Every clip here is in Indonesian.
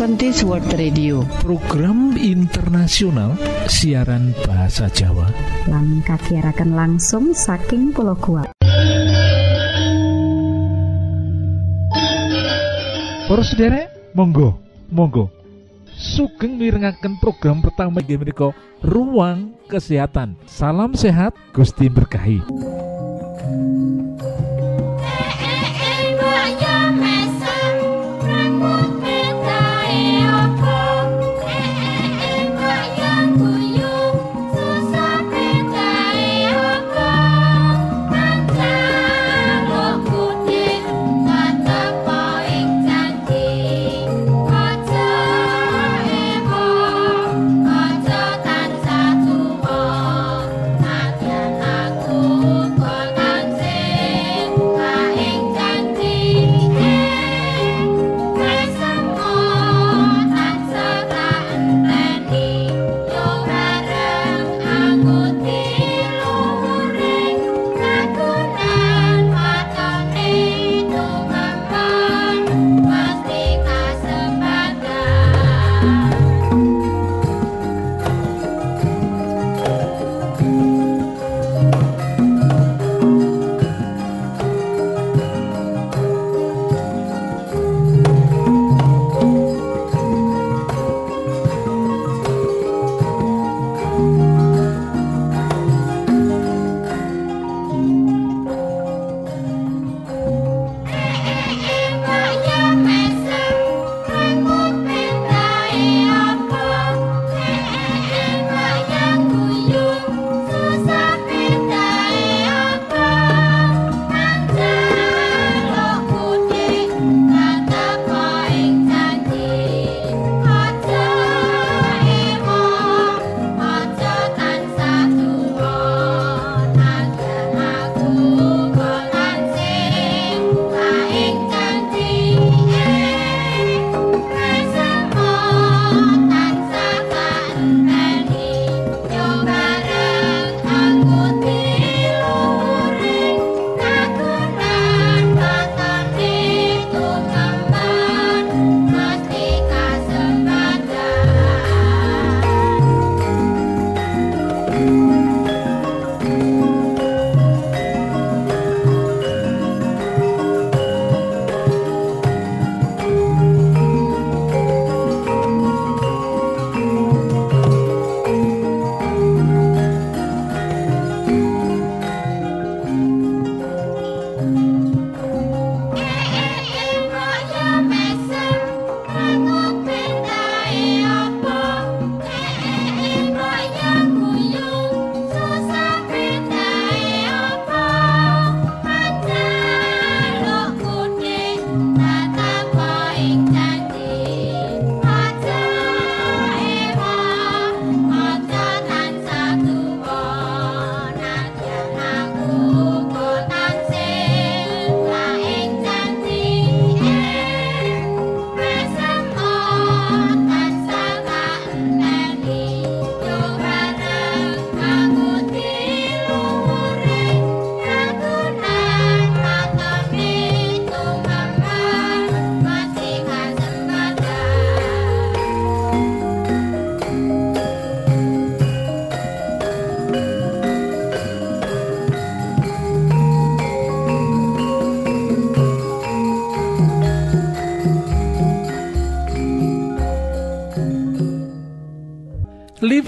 Adventist World Radio. Program internasional siaran bahasa Jawa. Langkah kakiarakan langsung saking pulau kuat Para sederek monggo monggo. Sugeng mirengaken program pertama inggih menika ruang kesehatan. Salam sehat Gusti berkahi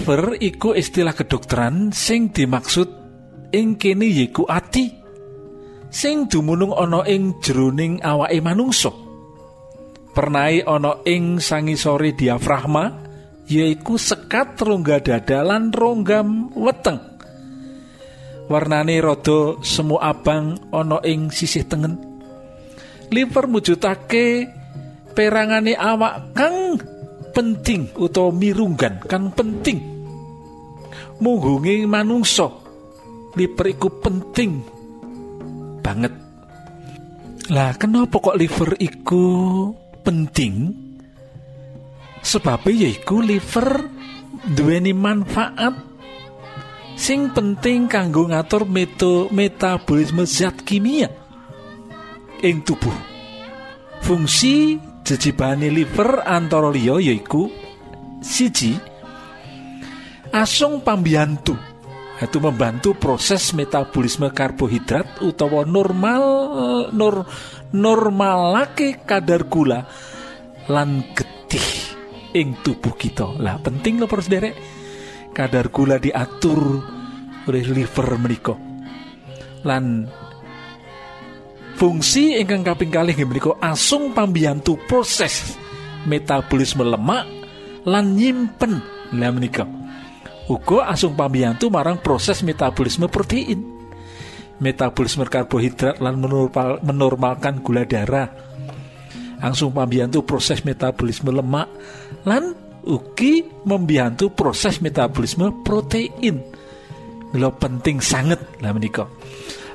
liver iku istilah kedokteran sing dimaksud ing kene yiku ati sing dumunung ana ing jroning awake manungsa. Pernai ana ing sangisore diafragma yaiku sekat rongga dada lan rongga weteng. Warnane rada semu abang ana ing sisih tengen. Liver mujudake perangane awak kang penting utawa mirunggan kang penting munggunging manungsa. Liver iku penting banget. Lah kenapa kok liver iku penting? Sebabnya yaiku liver duweni manfaat sing penting kanggo ngatur meto metabolisme zat kimia ing tubuh. Fungsi jejibane liver antara liya yaiku siji asung pambiyantu. Itu membantu proses metabolisme karbohidrat utawa normal nur normalake kadar gula lan getih ing tubuh kita. Lah penting loh terus derek. Kadar gula diatur oleh liver menika. Lan fungsi ingkang kaping kalih menika asung pambiyantu proses metabolisme lemak lan nyimpen. Lah menika uga asung pambiyantu marang proses metabolisme protein. Metabolisme karbohidrat lan menormalkan gula darah. Langsung pambiyantu proses metabolisme lemak lan ugi membiyantu proses metabolisme protein. Lo penting sangat lah menika.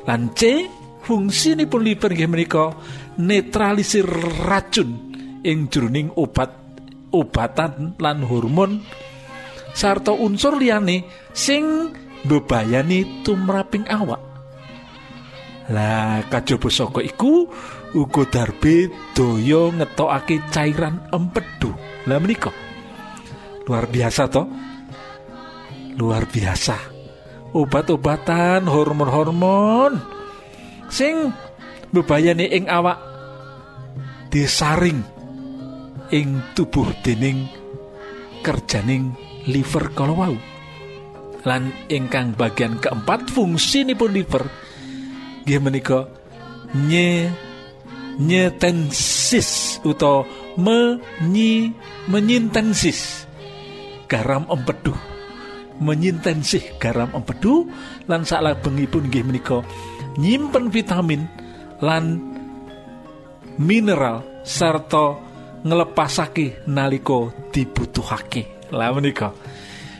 Lan C fungsi ini pun liver menika netralisir racun ing jroning obat obatan lan hormon sarta unsur liyane sing bebayani tumraping awak. Lah kajaba saka iku uga darbe daya ngetokake cairan empedu. Lah menika luar biasa to. Luar biasa. Obat-obatan, hormon-hormon sing bebayani ing awak disaring ing tubuh dening kerjaning liver kalau wau. Lan ingkang bagian keempat fungsi pun liver dia menika nye nyetensis atau menyi menyintensis. Garam empedu menyintensih garam empedu lan saklabengipun nggih menika nyimpen vitamin lan mineral serta ngelepasake naliko dibutuhake lah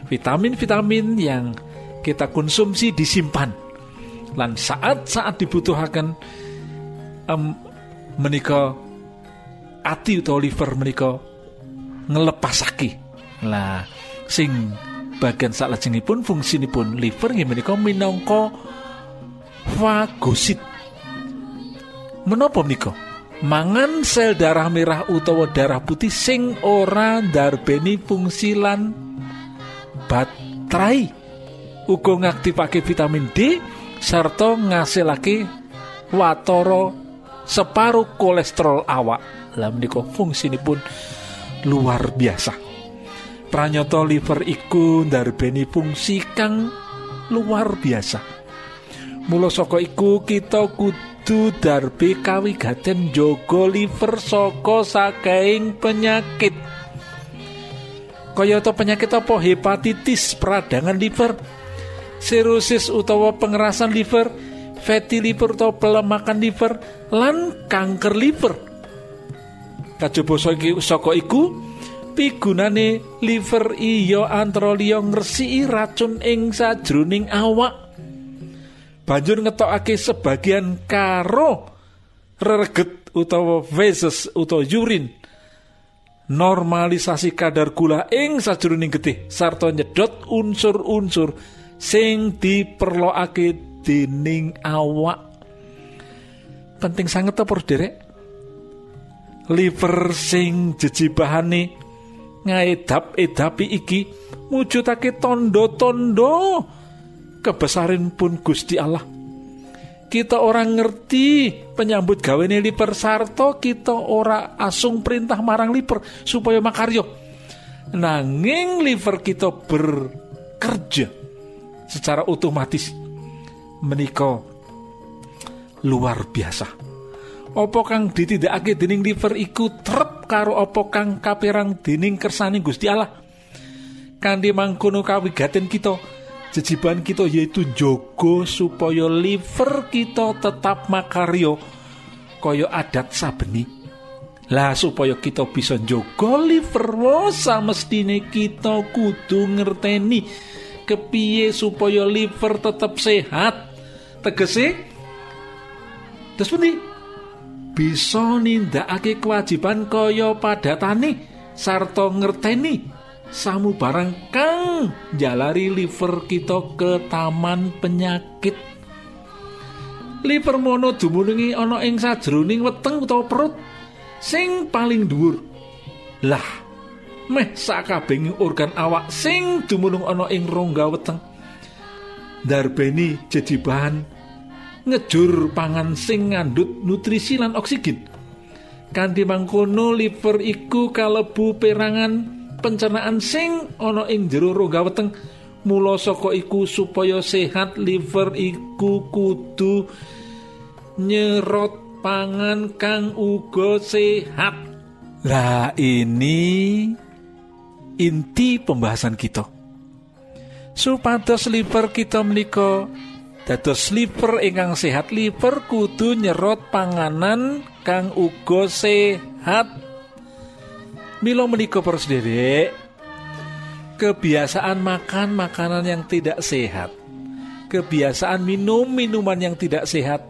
vitamin-vitamin yang kita konsumsi disimpan. Lan saat-saat dibutuhkan um, menika ati utawa liver menika ngelepasake lah sing bagian pun fungsi pun liver nggih menika minangka fagosit. Menapa menika mangan sel darah merah utawa darah putih sing ora ndarbeni fungsi lan baterai. Uga ngaktifake vitamin D serta ngasilake watoro separuh kolesterol awak. Lah menika pun luar biasa. Pranyata liver iku ndarbeni fungsi kang luar biasa. Mula saka iku kita kudu kudu darbe kawigaten jogo liver saka saking penyakit. Kayata penyakit apa? Hepatitis peradangan liver sirosis utawa pengerasan liver fatty liver atau pelemakan liver lan kanker liver. Kajaba saka iku pigunane liver iya antara liya ngresiki racun ing sajroning awak banjur ngetokake sebagian karo reget utawa feses utawa urin normalisasi kadar gula ing sajroning getih sarta nyedot unsur-unsur sing diperlokake dening awak. Penting sangat apa derek? Liver sing jejibahane ngaedap-edapi iki mujudake tondo-tondo kebesaran pun Gusti Allah. Kita orang ngerti penyambut gawe liper sarto kita ora asung perintah marang liper supaya makaryo nanging liver kita bekerja secara otomatis. Menika luar biasa. Opo kang ditindakake dening liver iku trep karo opo kang kaperang dening kersane Gusti Allah? Kanthi mangkono kawigaten kita jejiban kita yaitu jogo supaya liver kita tetap makaryo kaya adat sabeni. Lah supaya kita bisa jogo liver mestine kita kudu ngerteni kepiye supaya liver tetap sehat. Tegese terus pundi? Bisa nindakake kewajiban kaya padatane sarta ngerteni samu barang kang jalari liver kita ke taman penyakit. Liver mono dumunungi ana ing sajroning weteng utawa perut sing paling dhuwur. Lah meh sakabehing organ awak sing dumunung ana ing rongga weteng. Darbeni jadi bahan ngejur pangan sing ngandut nutrisi lan oksigen. Kanthi mangkono liver iku kalebu perangan pencernaan sing ana ing jero rongga weteng mula saka iku supaya sehat liver iku kudu nyerot pangan kang uga sehat. Lah ini inti pembahasan kita. Supados liver kita menika dados liver ingkang sehat liver kudu nyerot panganan kang uga sehat. Milo menika para kebiasaan makan makanan yang tidak sehat, kebiasaan minum minuman yang tidak sehat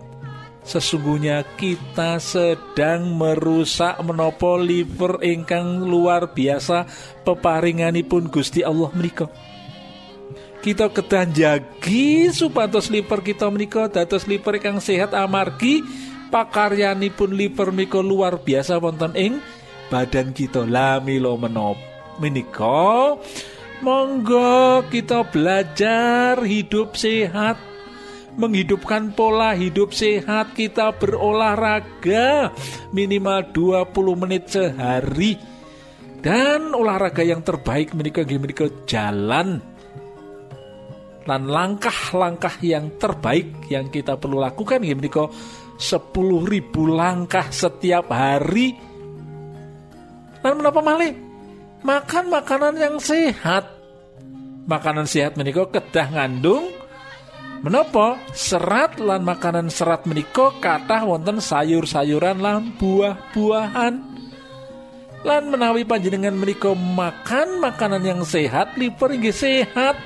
sesungguhnya kita sedang merusak menopo liver ingkang luar biasa peparinganipun Gusti Allah menika. Kita kedah jagi supados liver kita menika dados liver ingkang sehat amargi pakaryanipun liver menika luar biasa wonten ing badan kita lamilo menop. Menika monggo kita belajar hidup sehat. Menghidupkan pola hidup sehat kita berolahraga minimal 20 menit sehari. Dan olahraga yang terbaik menikah menikah jalan. Dan langkah-langkah yang terbaik yang kita perlu lakukan menikah 10.000 langkah setiap hari dan menapa malih makan makanan yang sehat makanan sehat menikah kedah ngandung Menopo serat lan makanan serat menika kathah wonten sayur-sayuran lan buah-buahan. Lan menawi panjenengan menika makan makanan yang sehat, liver inggih sehat.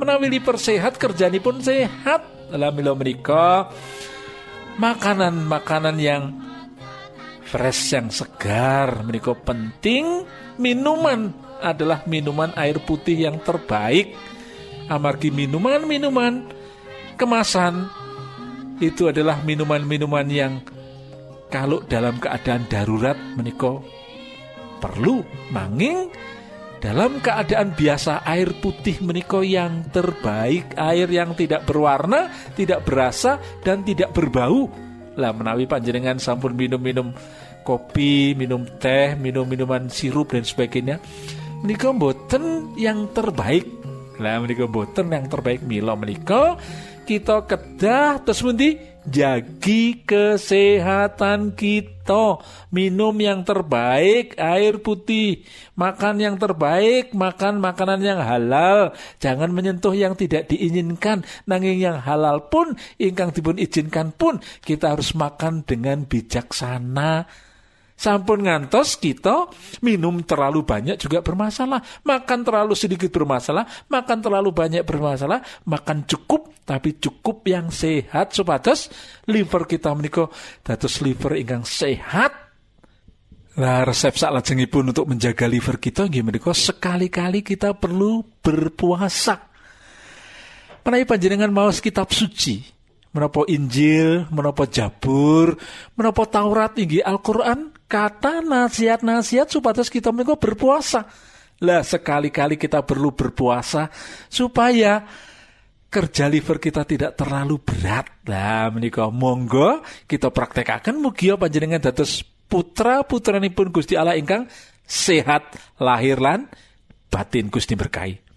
Menawi liver sehat kerjanipun sehat. Lah mila menika makanan-makanan yang fresh yang segar menika penting. Minuman adalah minuman air putih yang terbaik. Amargi minuman-minuman kemasan itu adalah minuman-minuman yang kalau dalam keadaan darurat meniko perlu manging. Dalam keadaan biasa air putih meniko yang terbaik air yang tidak berwarna tidak berasa dan tidak berbau lah menawi panjenengan sampun minum-minum kopi minum teh minum minuman sirup dan sebagainya menikah boten yang terbaik. Lah menika boten yang terbaik milo menika. Kita kedah terus pundi jagi kesehatan kita. Minum yang terbaik air putih. Makan yang terbaik makan makanan yang halal. Jangan menyentuh yang tidak diinginkan. Nanging yang halal pun ingkang dipun izinkan pun kita harus makan dengan bijaksana Sampun ngantos kita minum terlalu banyak juga bermasalah, makan terlalu sedikit bermasalah, makan terlalu banyak bermasalah, makan cukup tapi cukup yang sehat supados liver kita menika dados liver ingkang sehat. Nah, resep pun untuk menjaga liver kita menika sekali-kali kita perlu berpuasa. Menawi panjenengan mau kitab suci, menapa Injil, menapa Jabur, menapa Taurat inggih Al-Qur'an, kata nasihat-nasihat supados kita menika berpuasa. Lah sekali-kali kita perlu berpuasa supaya kerja liver kita tidak terlalu berat. Lah menika monggo kita praktekaken mugia panjenengan dados putra putranipun Gusti Allah ingkang sehat lahir lan batin Gusti berkahi.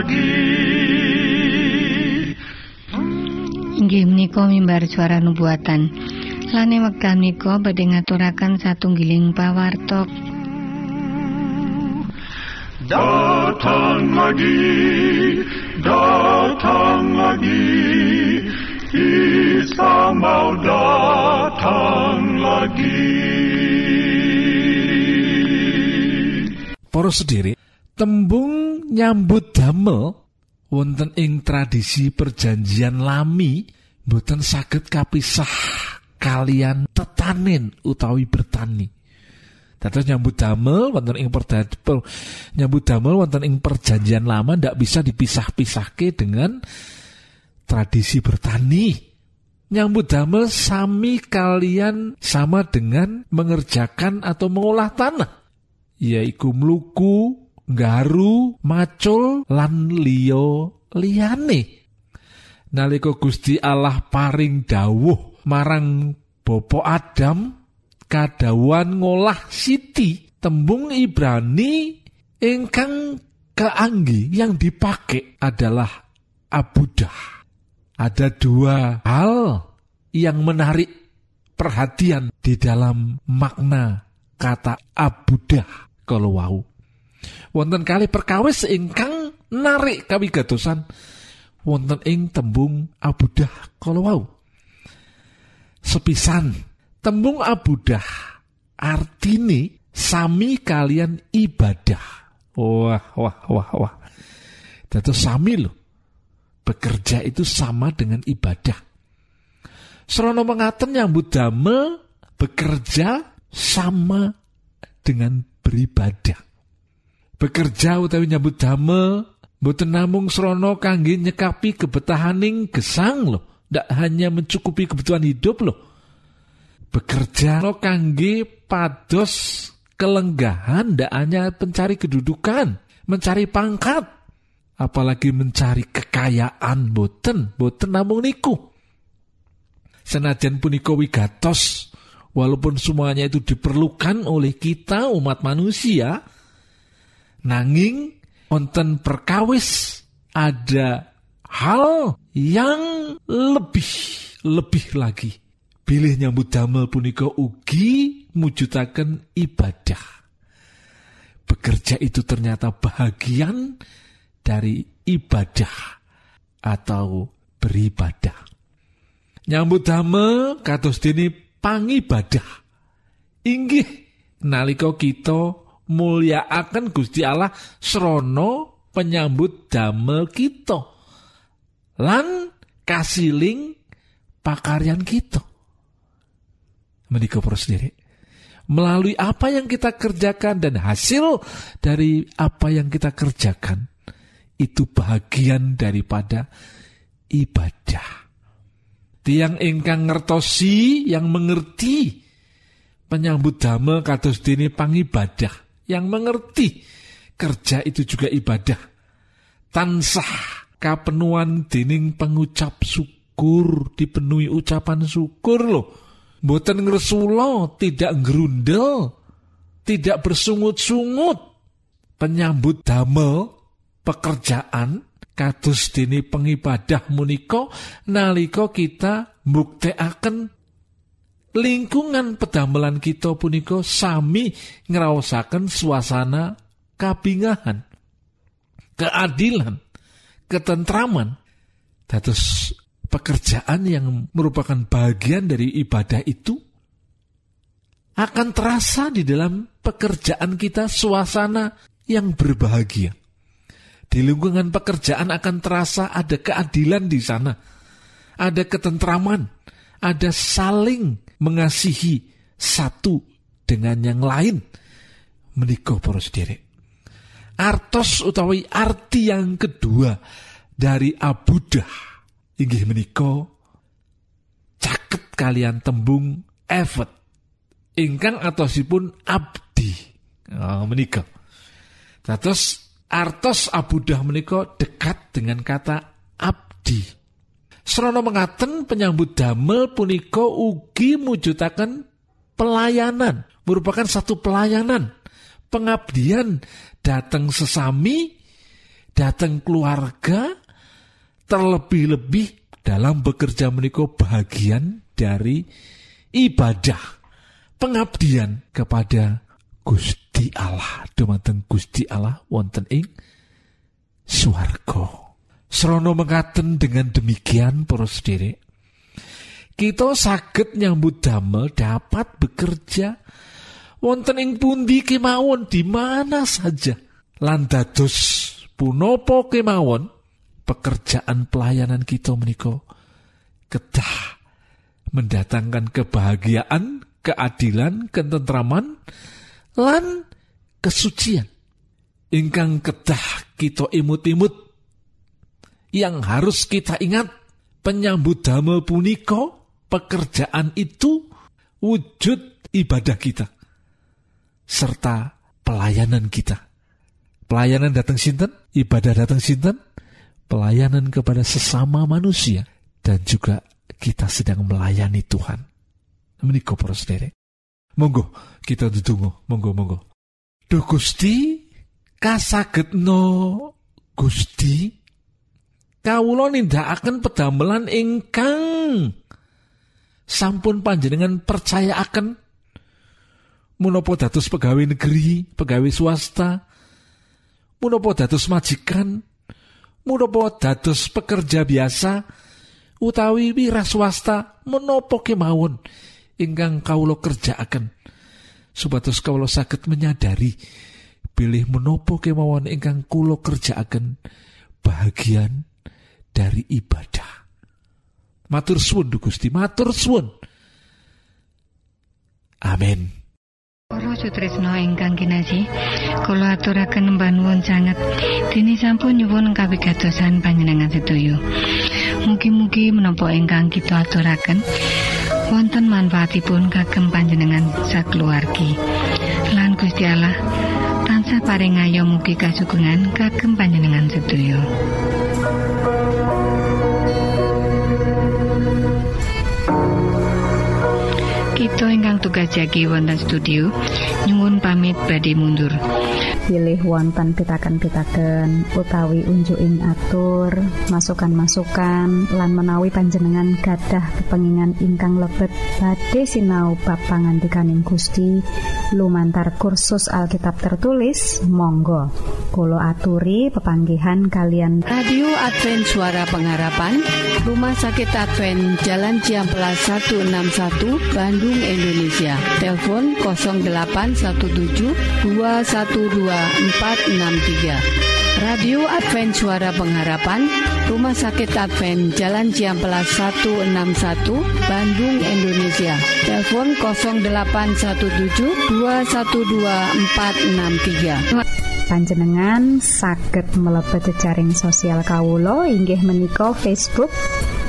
Lagi Inggih menika mimbar suara nubuatan. Lane wekdal menika badhe ngaturaken satunggiling pawartok Datang lagi, datang lagi, Isa mau datang lagi. Para sendiri, tembung nyambut damel wonten ing tradisi perjanjian lami boten saged kapisah kalian tetanen utawi bertani. Dados nyambut damel wonten ing per- nyambut damel wonten ing perjanjian lama ndak bisa dipisah-pisahke dengan tradisi bertani. Nyambut damel sami kalian sama dengan mengerjakan atau mengolah tanah. Yaiku mluku, nggaru, macul lan liya liyane. Nalika Gusti Allah paring dawuh marang Bapak Adam kadawan ngolah siti tembung Ibrani ingkang keanggi yang dipakai adalah abudah. Ada dua hal yang menarik perhatian di dalam makna kata abudah kalau wau. Wonten kali perkawis ingkang narik kawigatosan wonten ing tembung abudah kalau wau. Sepisan tembung abudah artine sami kalian ibadah. Wah, wah, wah, wah. Dados sami loh. Bekerja itu sama dengan ibadah. Serono mengaten nyambut damel bekerja sama dengan beribadah. Bekerja utawi nyambut damel boten namung serono kangge nyekapi kebetahaning gesang loh. Ndak hanya mencukupi kebutuhan hidup loh. Bekerja lo kangge pados kelenggahan ndak hanya mencari kedudukan, mencari pangkat, apalagi mencari kekayaan boten, boten namung niku. Senajan punika wigatos, walaupun semuanya itu diperlukan oleh kita umat manusia, nanging wonten perkawis ada hal yang lebih lebih lagi. Bilih nyambut damel punika ugi mujudaken ibadah. Bekerja itu ternyata bahagian dari ibadah atau beribadah. Nyambut damel kados dene pangibadah. Inggih nalika kita mulyakaken Gusti Allah srana penyambut damel kita. Lan kasiling pakaryan kita. Menika sendiri. Melalui apa yang kita kerjakan dan hasil dari apa yang kita kerjakan itu bagian daripada ibadah. Tiang ingkang ngertosi yang mengerti penyambut damel kados dene pangibadah yang mengerti kerja itu juga ibadah. Tansah kapenuan dening pengucap syukur dipenuhi ucapan syukur loh. Boten ngresula, tidak ngerundel, tidak bersungut-sungut. Penyambut damel pekerjaan kados dene pengibadah menika nalika kita mbuktekaken lingkungan pedamelan kita punika sami ngraosaken suasana kabingahan, keadilan, ketentraman. Dados pekerjaan yang merupakan bagian dari ibadah itu akan terasa di dalam pekerjaan kita suasana yang berbahagia. Di lingkungan pekerjaan akan terasa ada keadilan di sana. Ada ketentraman, ada saling mengasihi satu dengan yang lain. Menikah poros diri. Artos utawi arti yang kedua dari abudah inggih menika caket kalian tembung evet ingkang atosipun abdi oh, menika Dados artos abudah menika dekat dengan kata abdi. Serono mengaten penyambut damel punika ugi mujudaken pelayanan, merupakan satu pelayanan, pengabdian datang sesami, datang keluarga, terlebih-lebih dalam bekerja menika bagian dari ibadah pengabdian kepada Gusti Allah. Dumateng Gusti Allah wonten ing swarga Serono mengaten dengan demikian para sederek kita saged nyambut damel dapat bekerja. Wonten ing pundi kemawon di mana saja? Lan dados kemawon pekerjaan pelayanan kita meniko kedah mendatangkan kebahagiaan keadilan, ketentraman, lan kesucian. Ingkang kedah kita imut-imut yang harus kita ingat penyambut damel puniko pekerjaan itu wujud ibadah kita serta pelayanan kita. Pelayanan datang sinten, ibadah datang sinten, pelayanan kepada sesama manusia dan juga kita sedang melayani Tuhan menika para. Monggo kita ndedonga, monggo monggo. Duh Gusti, kasagetno Gusti kawula nindakaken pedamelan ingkang sampun panjenengan percayaaken menapa dados pegawai negeri, pegawai swasta, menapa dados majikan, menapa dados pekerja biasa utawi wira swasta menapa kemawon ingkang kawula kerjaaken. Supados kawula saged menyadari bilih menopo kemawon ingkang kula kerjaaken bahagian dari ibadah. Matur suwun Gusti matur suwun. Amin. Para sutrisno ingkang kinasih, kula aturaken mbanuwun sanget. Dene sampun nyuwun kawigatosan panjenengan sedoyo. Mugi-mugi menapa ingkang kita aturaken wonten manfaatipun kagem panjenengan sakeluargi lan Allah tansah paring ayo mugi kasugengan kagem panjenengan sedaya jagi wonten studio. Nyuwun pamit badhe mundur. Pilih wonten pitaken-pitaken utawi unjuking atur masukan-masukan lan menawi panjenengan gadah kepengingan ingkang lebet. Badhe sinau ba pangantikaning Gusti lumantar kursus Alkitab tertulis Monggo. Kulo aturi pepanggihan kalian. Radio Advent Suara Pengharapan Rumah Sakit Advent Jalan Ciamplas 161 Bandung Indonesia. Telepon 0817 212 463 Radio Advent Suara Pengharapan Rumah Sakit Advent Jalan Ciamplas 161 Bandung Indonesia. Telepon 0817 212 463 panjenengan saged mlebet jejaring sosial Kawulo inggih menika Facebook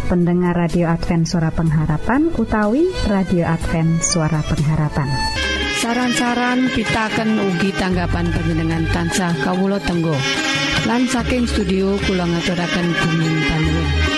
pendengar radio Advent suara pengharapan utawi radio Advent suara pengharapan. Saran-saran pitaken ugi tanggapan panjenengan tansah kawulo tenggo lan saking studio kula ngaturaken bumi panuwun